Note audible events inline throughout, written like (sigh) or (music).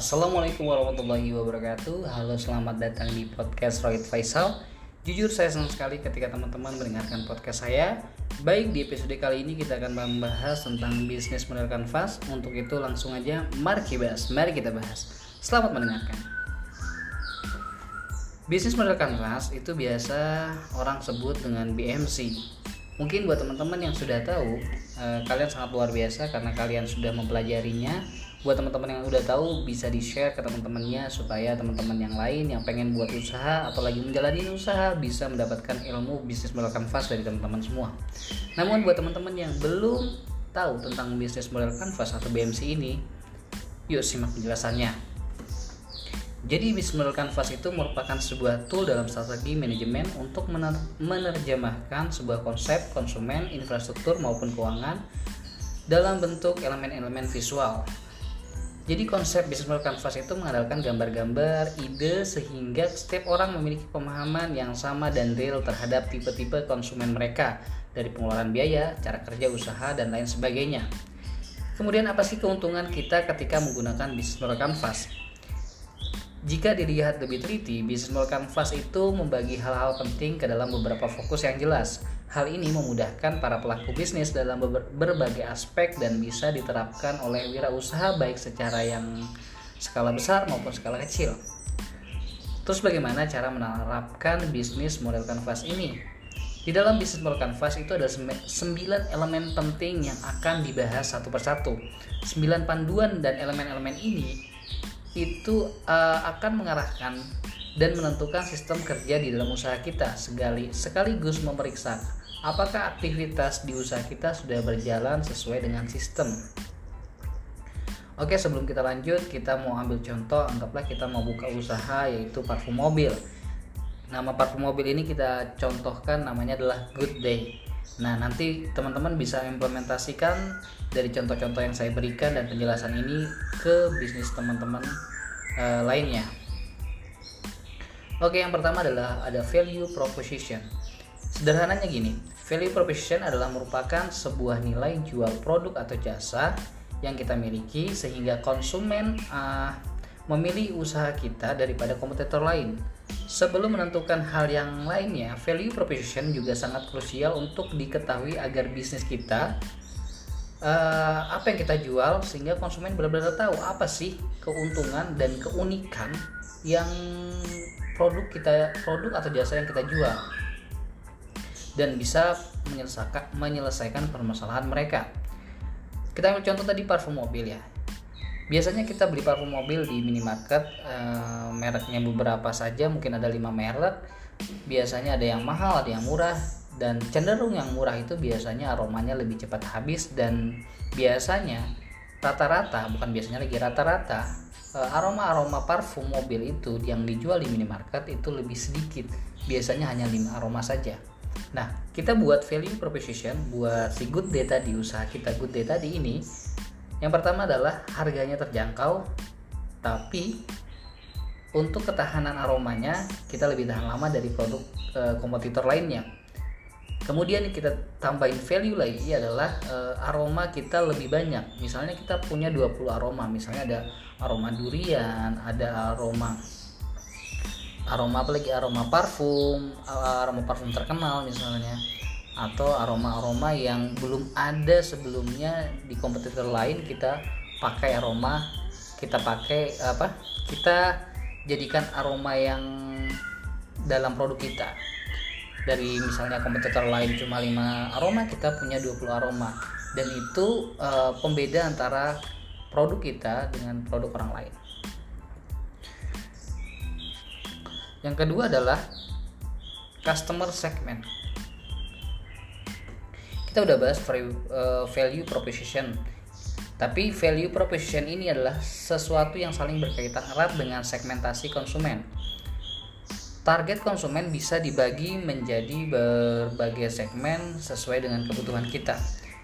Assalamualaikum warahmatullahi wabarakatuh. Halo selamat datang di podcast Rohit Faisal. Jujur saya senang sekali ketika teman-teman mendengarkan podcast saya. Baik di episode kali ini kita akan membahas tentang bisnis model kanvas. Untuk itu langsung aja mari kita bahas Mari kita bahas. Selamat mendengarkan. Bisnis model kanvas itu biasa orang sebut dengan BMC Mungkin buat teman-teman yang sudah tahu eh, Kalian sangat luar biasa karena kalian sudah mempelajarinya buat teman-teman yang udah tahu bisa di share ke teman-temannya supaya teman-teman yang lain yang pengen buat usaha atau lagi menjalani usaha bisa mendapatkan ilmu bisnis model kanvas dari teman-teman semua. Namun buat teman-teman yang belum tahu tentang bisnis model kanvas atau BMC ini, yuk simak penjelasannya. Jadi bisnis model kanvas itu merupakan sebuah tool dalam strategi manajemen untuk menerjemahkan sebuah konsep konsumen, infrastruktur maupun keuangan dalam bentuk elemen-elemen visual jadi konsep bisnis model canvas itu mengandalkan gambar-gambar, ide sehingga setiap orang memiliki pemahaman yang sama dan real terhadap tipe-tipe konsumen mereka dari pengeluaran biaya, cara kerja usaha dan lain sebagainya. Kemudian apa sih keuntungan kita ketika menggunakan bisnis model canvas? Jika dilihat lebih teliti, bisnis model canvas itu membagi hal-hal penting ke dalam beberapa fokus yang jelas. Hal ini memudahkan para pelaku bisnis dalam berbagai aspek dan bisa diterapkan oleh wirausaha baik secara yang skala besar maupun skala kecil. Terus bagaimana cara menerapkan bisnis model kanvas ini? Di dalam bisnis model kanvas itu ada 9 elemen penting yang akan dibahas satu persatu. 9 panduan dan elemen-elemen ini itu uh, akan mengarahkan dan menentukan sistem kerja di dalam usaha kita sekali sekaligus memeriksa apakah aktivitas di usaha kita sudah berjalan sesuai dengan sistem. Oke, sebelum kita lanjut, kita mau ambil contoh, anggaplah kita mau buka usaha yaitu parfum mobil. Nama parfum mobil ini kita contohkan namanya adalah Good Day. Nah, nanti teman-teman bisa implementasikan dari contoh-contoh yang saya berikan dan penjelasan ini ke bisnis teman-teman e, lainnya. Oke, yang pertama adalah ada value proposition. Sederhananya gini, value proposition adalah merupakan sebuah nilai jual produk atau jasa yang kita miliki sehingga konsumen uh, memilih usaha kita daripada kompetitor lain. Sebelum menentukan hal yang lainnya, value proposition juga sangat krusial untuk diketahui agar bisnis kita uh, apa yang kita jual sehingga konsumen benar-benar tahu apa sih keuntungan dan keunikan yang produk kita produk atau jasa yang kita jual dan bisa menyelesaikan menyelesaikan permasalahan mereka. Kita ambil contoh tadi parfum mobil ya. Biasanya kita beli parfum mobil di minimarket e, mereknya beberapa saja, mungkin ada lima merek. Biasanya ada yang mahal, ada yang murah dan cenderung yang murah itu biasanya aromanya lebih cepat habis dan biasanya rata-rata bukan biasanya lagi rata-rata eh, aroma-aroma parfum mobil itu yang dijual di minimarket itu lebih sedikit biasanya hanya 5 aroma saja Nah, kita buat value proposition buat si good day tadi, usaha kita good day tadi ini. Yang pertama adalah harganya terjangkau, tapi untuk ketahanan aromanya kita lebih tahan lama dari produk e, kompetitor lainnya. Kemudian kita tambahin value lagi adalah e, aroma kita lebih banyak. Misalnya kita punya 20 aroma, misalnya ada aroma durian, ada aroma aroma apalagi aroma parfum aroma parfum terkenal misalnya. Atau aroma-aroma yang belum ada sebelumnya di kompetitor lain kita pakai aroma kita pakai apa? Kita jadikan aroma yang dalam produk kita. Dari misalnya kompetitor lain cuma 5 aroma kita punya 20 aroma. Dan itu e, pembeda antara produk kita dengan produk orang lain Yang kedua adalah customer segment. Kita udah bahas eh, value proposition. Tapi value proposition ini adalah sesuatu yang saling berkaitan erat dengan segmentasi konsumen. Target konsumen bisa dibagi menjadi berbagai segmen sesuai dengan kebutuhan kita.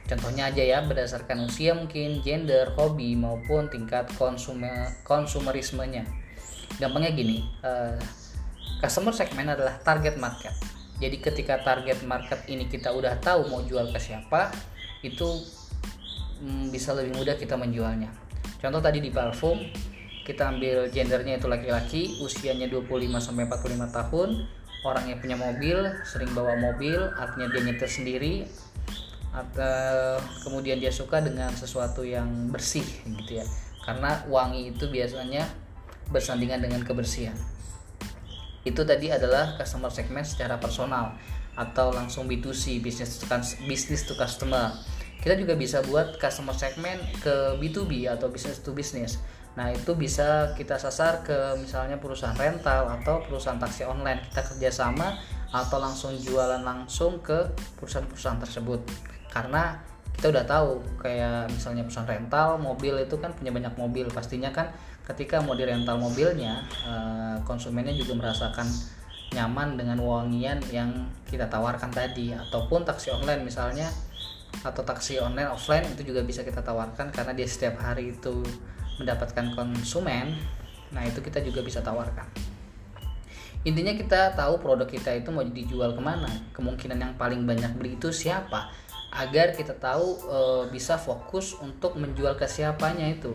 Contohnya aja ya, berdasarkan usia mungkin, gender, hobi, maupun tingkat konsumer, konsumerismenya. Gampangnya gini, uh, customer segment adalah target market. Jadi ketika target market ini kita udah tahu mau jual ke siapa itu hmm, bisa lebih mudah kita menjualnya. Contoh tadi di parfum kita ambil gendernya itu laki-laki usianya 25 sampai 45 tahun orang yang punya mobil sering bawa mobil artinya dia nyetir sendiri atau kemudian dia suka dengan sesuatu yang bersih gitu ya. Karena wangi itu biasanya bersandingan dengan kebersihan itu tadi adalah customer segment secara personal atau langsung B2C business to, business to customer. Kita juga bisa buat customer segment ke B2B atau business to business. Nah itu bisa kita sasar ke misalnya perusahaan rental atau perusahaan taksi online. Kita kerjasama atau langsung jualan langsung ke perusahaan-perusahaan tersebut. Karena kita udah tahu kayak misalnya perusahaan rental mobil itu kan punya banyak mobil. Pastinya kan ketika mau dirental mobilnya eh, konsumennya juga merasakan nyaman dengan wangian yang kita tawarkan tadi. Ataupun taksi online misalnya atau taksi online offline itu juga bisa kita tawarkan karena dia setiap hari itu mendapatkan konsumen nah itu kita juga bisa tawarkan. Intinya kita tahu produk kita itu mau dijual ke mana. Kemungkinan yang paling banyak beli itu siapa agar kita tahu e, bisa fokus untuk menjual ke siapanya itu.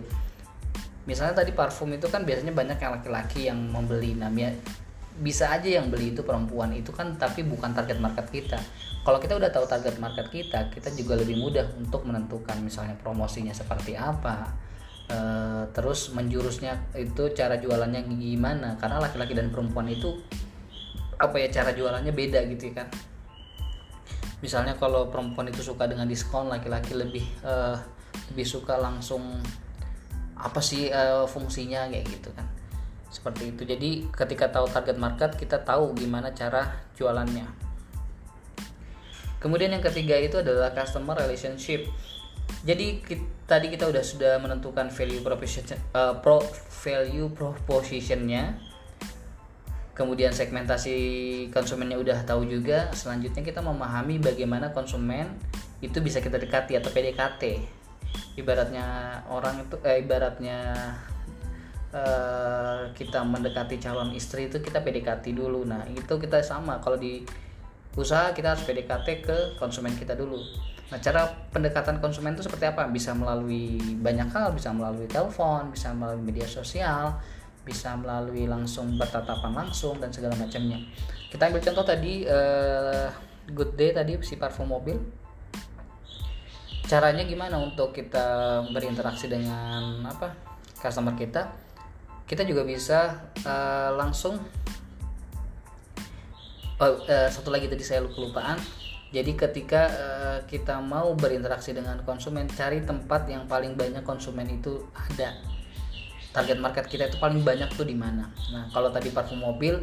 Misalnya tadi parfum itu kan biasanya banyak yang laki-laki yang membeli. Namanya bisa aja yang beli itu perempuan itu kan tapi bukan target market kita. Kalau kita udah tahu target market kita kita juga lebih mudah untuk menentukan misalnya promosinya seperti apa Eh, terus menjurusnya itu cara jualannya gimana. Karena laki-laki dan perempuan itu apa ya cara jualannya beda gitu ya kan misalnya kalau perempuan itu suka dengan diskon laki-laki lebih uh, lebih suka langsung apa sih uh, fungsinya kayak gitu kan. Seperti itu. Jadi ketika tahu target market kita tahu gimana cara jualannya. Kemudian yang ketiga itu adalah customer relationship. Jadi kita, tadi kita udah sudah menentukan value proposition uh, pro value propositionnya kemudian segmentasi konsumennya udah tahu juga selanjutnya kita memahami bagaimana konsumen itu bisa kita dekati atau PDKT ibaratnya orang itu eh, ibaratnya uh, kita mendekati calon istri itu kita PDKT dulu. Nah itu kita sama. Kalau di usaha kita harus PDKT ke konsumen kita dulu. Nah, cara pendekatan konsumen itu seperti apa? Bisa melalui banyak hal, bisa melalui telepon, bisa melalui media sosial, bisa melalui langsung bertatapan langsung dan segala macamnya. Kita ambil contoh tadi uh, Good Day tadi si parfum mobil. Caranya gimana untuk kita berinteraksi dengan apa? customer kita? Kita juga bisa uh, langsung oh, uh, satu lagi tadi saya kelupaan jadi ketika uh, kita mau berinteraksi dengan konsumen, cari tempat yang paling banyak konsumen itu ada. Target market kita itu paling banyak tuh di mana. Nah, kalau tadi parfum mobil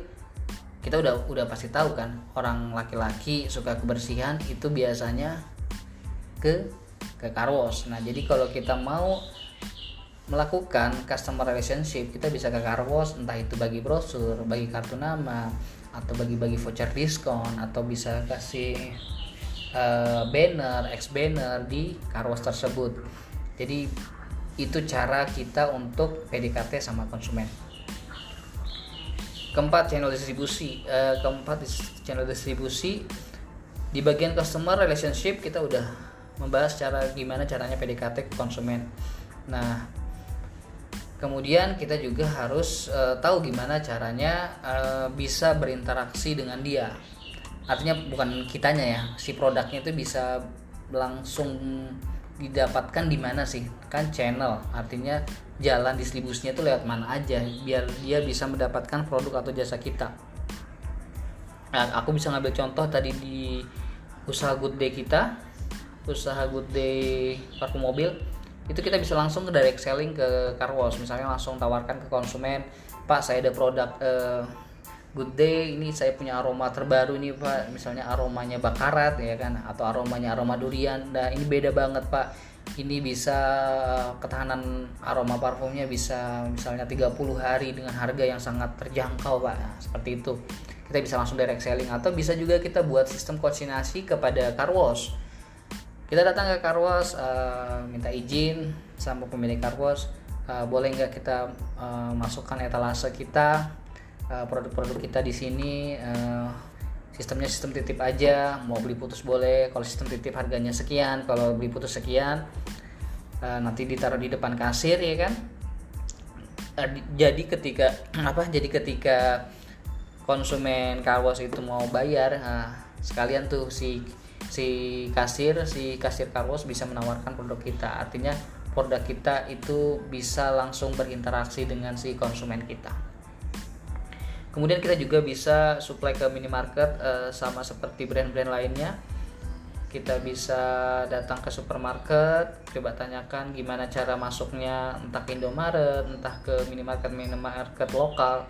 kita udah udah pasti tahu kan, orang laki-laki suka kebersihan itu biasanya ke ke car wash. Nah, jadi kalau kita mau melakukan customer relationship, kita bisa ke car wash entah itu bagi brosur, bagi kartu nama, atau bagi-bagi voucher diskon atau bisa kasih uh, banner, ex banner di karwas tersebut. Jadi itu cara kita untuk PDKT sama konsumen. Keempat channel distribusi. Uh, keempat channel distribusi di bagian customer relationship kita udah membahas cara gimana caranya PDKT ke konsumen. Nah, kemudian kita juga harus uh, tahu gimana caranya uh, bisa berinteraksi dengan dia artinya bukan kitanya ya si produknya itu bisa langsung didapatkan di mana sih? Kan channel artinya jalan distribusinya itu lewat mana aja biar dia bisa mendapatkan produk atau jasa kita. Nah, aku bisa ngambil contoh tadi di usaha good day kita usaha good day parfum mobil itu kita bisa langsung ke direct selling ke car wash. Misalnya langsung tawarkan ke konsumen pak saya ada produk eh, good day ini saya punya aroma terbaru ini pak. Misalnya aromanya bakarat ya kan? Atau aromanya aroma durian. Nah ini beda banget pak. Ini bisa ketahanan aroma parfumnya bisa misalnya 30 hari dengan harga yang sangat terjangkau pak. Nah, seperti itu. Kita bisa langsung direct selling. Atau bisa juga kita buat sistem konsignasi kepada car wash. Kita datang ke car wash uh, minta izin sama pemilik car wash. Uh, boleh nggak kita uh, masukkan etalase kita Eh, produk-produk kita di sini uh, sistemnya sistem titip aja. Mau beli putus boleh. Kalau sistem titip harganya sekian kalau beli putus sekian uh, nanti ditaruh di depan kasir ya kan? Jadi ketika (clears throat) apa jadi ketika konsumen car wash itu mau bayar sekalian tuh si si kasir si kasir car wash bisa menawarkan produk kita. Artinya produk kita itu bisa langsung berinteraksi dengan si konsumen kita kemudian kita juga bisa supply ke minimarket uh, sama seperti brand-brand lainnya kita bisa datang ke supermarket coba tanyakan gimana cara masuknya entah ke Indomaret entah ke minimarket minimarket lokal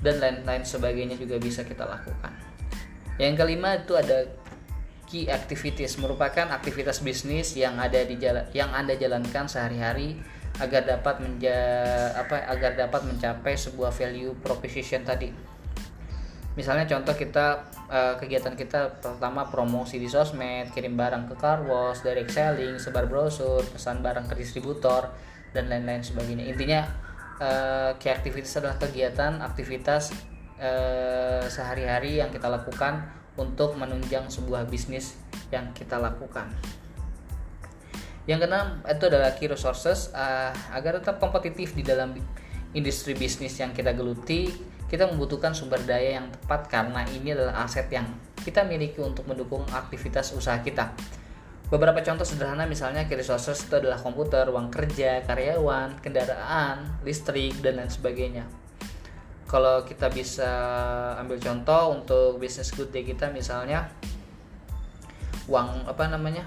dan lain-lain sebagainya juga bisa kita lakukan. Yang kelima itu ada key activities merupakan aktivitas bisnis yang ada di jalan yang Anda jalankan sehari-hari agar dapat menja apa agar dapat mencapai sebuah value proposition tadi. Misalnya contoh kita eh, kegiatan kita pertama promosi di sosmed, kirim barang ke car wash, direct selling, sebar brosur, pesan barang ke distributor dan lain-lain sebagainya. Intinya uh, key activities adalah kegiatan aktivitas uh, sehari-hari yang kita lakukan untuk menunjang sebuah bisnis yang kita lakukan. Yang keenam itu adalah key resources uh, agar tetap kompetitif di dalam industri bisnis yang kita geluti. Kita membutuhkan sumber daya yang tepat karena ini adalah aset yang kita miliki untuk mendukung aktivitas usaha kita. Beberapa contoh sederhana misalnya key resources itu adalah komputer, uang kerja, karyawan, kendaraan, listrik, dan lain sebagainya. Kalau kita bisa ambil contoh untuk bisnis good day kita misalnya uang apa namanya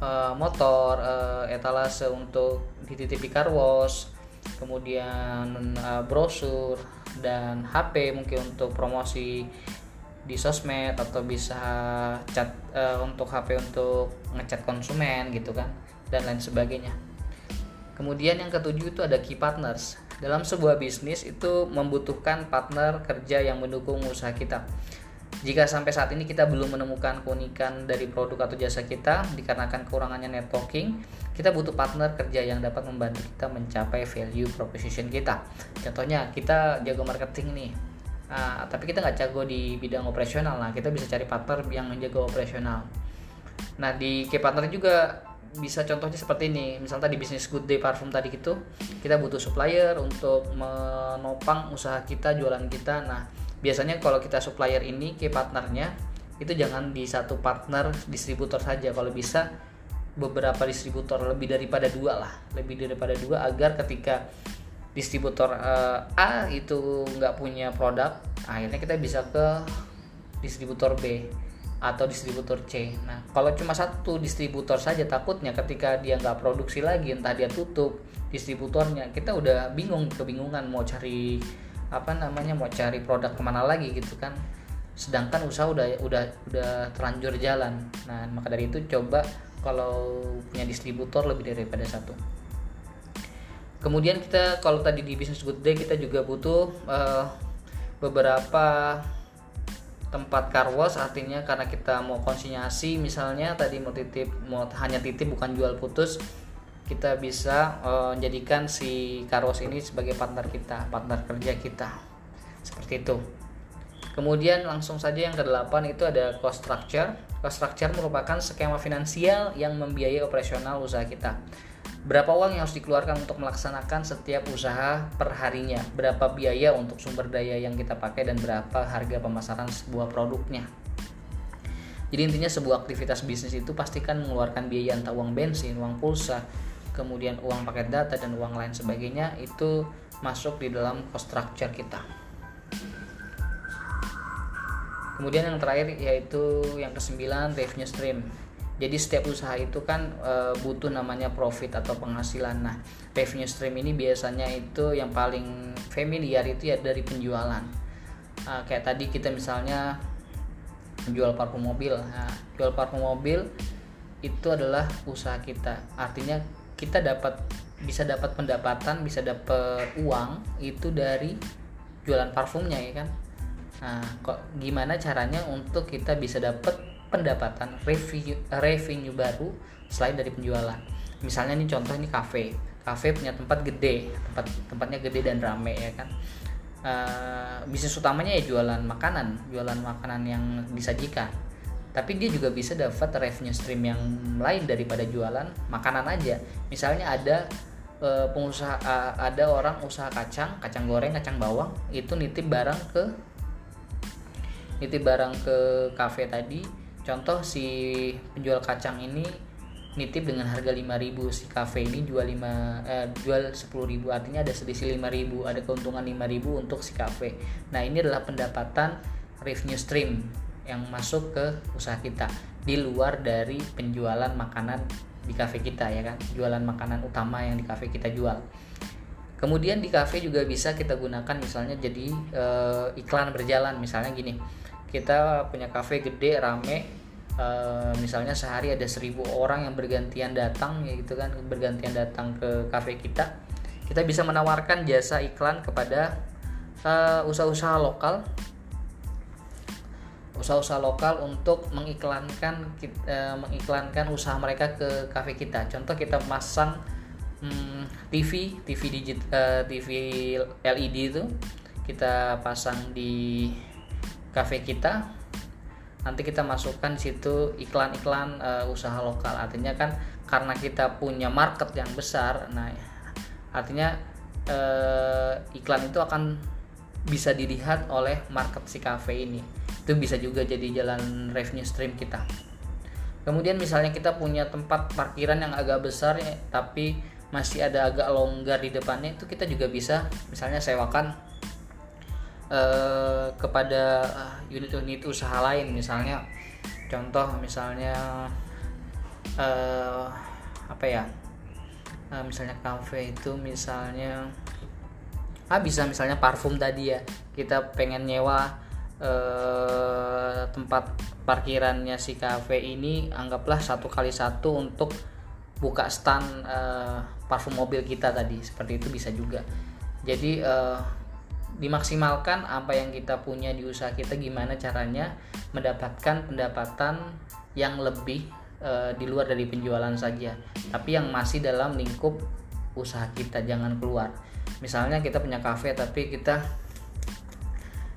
uh, motor, uh, etalase untuk dititipi car wash, kemudian uh, brosur dan HP mungkin untuk promosi di sosmed atau bisa chat uh, untuk HP untuk ngechat konsumen gitu kan dan lain sebagainya. Kemudian yang ketujuh itu ada key partners. Dalam sebuah bisnis itu membutuhkan partner kerja yang mendukung usaha kita. Jika sampai saat ini kita belum menemukan keunikan dari produk atau jasa kita dikarenakan kekurangannya networking, kita butuh partner kerja yang dapat membantu kita mencapai value proposition kita. Contohnya, kita jago marketing nih, Nah, tapi kita nggak jago di bidang operasional. Nah kita bisa cari partner yang menjaga operasional. Nah di key partner juga bisa contohnya seperti ini. Misalnya tadi bisnis good day parfum tadi gitu kita butuh supplier untuk menopang usaha kita jualan kita. Nah biasanya kalau kita supplier ini key partnernya itu jangan di satu partner distributor saja kalau bisa beberapa distributor lebih daripada dua lah lebih daripada dua agar ketika distributor uh, A itu nggak punya produk akhirnya kita bisa ke distributor B atau distributor C. Nah, kalau cuma satu distributor saja takutnya ketika dia nggak produksi lagi, entah dia tutup distributornya, kita udah bingung, kebingungan mau cari apa namanya, mau cari produk ke mana lagi gitu kan. Sedangkan usaha udah udah udah terlanjur jalan. Nah, maka dari itu coba kalau punya distributor lebih daripada satu kemudian kita kalau tadi di bisnis good day kita juga butuh uh, beberapa tempat car wash artinya karena kita mau konsinyasi misalnya tadi mau titip mau hanya titip bukan jual putus kita bisa uh, si wash ini sebagai partner kita partner kerja kita. Seperti itu. Kemudian langsung saja yang kedelapan itu ada cost structure. Cost structure merupakan skema finansial yang membiayai operasional usaha kita. Berapa uang yang harus dikeluarkan untuk melaksanakan setiap usaha perharinya, berapa biaya untuk sumber daya yang kita pakai dan berapa harga pemasaran sebuah produknya. Jadi intinya sebuah aktivitas bisnis itu pastikan mengeluarkan biaya entah uang bensin, uang pulsa, kemudian uang paket data dan uang lain sebagainya itu masuk di dalam cost structure kita. Kemudian yang terakhir yaitu yang kesembilan revenue stream. Jadi setiap usaha itu kan e, butuh namanya profit atau penghasilan. Nah revenue stream ini biasanya itu yang paling familiar itu ya dari penjualan. E, kayak tadi kita misalnya menjual parfum mobil. Nah, jual parfum mobil itu adalah usaha kita. Artinya kita dapat bisa dapat pendapatan bisa dapat uang itu dari jualan parfumnya ya kan nah kok gimana caranya untuk kita bisa dapat pendapatan revenue, revenue baru selain dari penjualan. Misalnya nih contoh ini kafe, kafe punya tempat gede, tempat tempatnya gede dan rame ya kan. Uh, bisnis utamanya ya jualan makanan, jualan makanan yang disajikan. Tapi dia juga bisa dapat revenue stream yang lain daripada jualan makanan aja. Misalnya ada uh, pengusaha uh, ada orang usaha kacang kacang goreng kacang bawang itu nitip barang ke nitip barang ke kafe tadi. Contoh si penjual kacang ini nitip dengan harga 5000 si kafe ini jual 5 eh, jual 10000 artinya ada selisih 5000 ada keuntungan 5000 untuk si kafe. Nah ini adalah pendapatan revenue stream yang masuk ke usaha kita di luar dari penjualan makanan di kafe kita ya kan? Jualan makanan utama yang di kafe kita jual. Kemudian di kafe juga bisa kita gunakan misalnya jadi e, iklan berjalan. Misalnya gini kita punya kafe gede rame e, misalnya sehari ada seribu orang yang bergantian datang ya gitu kan? Bergantian datang ke kafe kita. Kita bisa menawarkan jasa iklan kepada eh, usaha-usaha lokal usaha-usaha lokal untuk mengiklankan uh, mengiklankan usaha mereka ke kafe kita. Contoh kita masang hmm, TV, TV digit, uh, eh, TV LED itu kita pasang di kafe kita. Nanti kita masukkan situ iklan-iklan uh, usaha lokal. Artinya kan karena kita punya market yang besar, nah artinya uh, iklan itu akan bisa dilihat oleh market si cafe ini itu bisa juga jadi jalan revenue stream kita. Kemudian misalnya kita punya tempat parkiran yang agak besar ya, tapi masih ada agak longgar di depannya itu kita juga bisa misalnya sewakan uh, kepada unit-unit usaha lain. Misalnya contoh misalnya uh, apa ya? Uh, misalnya cafe itu misalnya ah bisa misalnya parfum tadi ya. Kita pengen nyewa eh, tempat parkirannya si cafe ini anggaplah satu kali satu untuk buka stand eh, parfum mobil kita tadi. Seperti itu bisa juga. Jadi eh, dimaksimalkan apa yang kita punya di usaha kita gimana caranya mendapatkan pendapatan yang lebih e, di luar dari penjualan saja tapi yang masih dalam lingkup usaha kita. Jangan keluar. Misalnya kita punya cafe tapi kita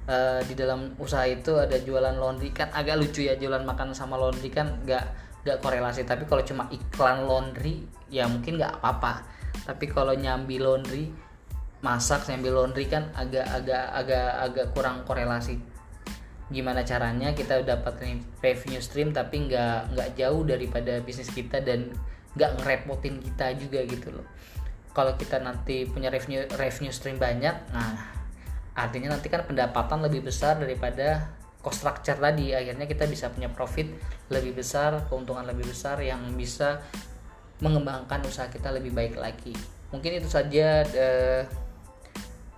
uh, di dalam usaha itu ada jualan laundry. Kan agak lucu ya jualan makan sama laundry kan nggak nggak korelasi. Tapi kalau cuma iklan laundry ya mungkin nggak apa-apa. Tapi kalau nyambi laundry masak nyambi laundry kan agak agak agak agak kurang korelasi. Gimana caranya kita dapat revenue stream tapi nggak nggak jauh daripada bisnis kita dan nggak ngerepotin kita juga gitu loh. Kalau kita nanti punya revenue revenue stream banyak nah artinya nanti kan pendapatan lebih besar daripada cost structure tadi. Akhirnya kita bisa punya profit lebih besar keuntungan lebih besar yang bisa mengembangkan usaha kita lebih baik lagi. Mungkin itu saja uh,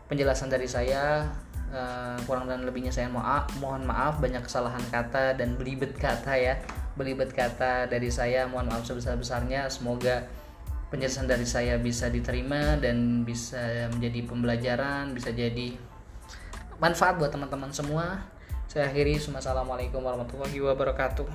penjelasan dari saya. Uh, kurang dan lebihnya saya maaf mohon maaf banyak kesalahan kata dan belibet kata ya. Belibet kata dari saya mohon maaf sebesar besarnya semoga penjelasan dari saya bisa diterima dan bisa menjadi pembelajaran, bisa jadi manfaat buat teman-teman semua. Saya akhiri, Assalamualaikum warahmatullahi wabarakatuh.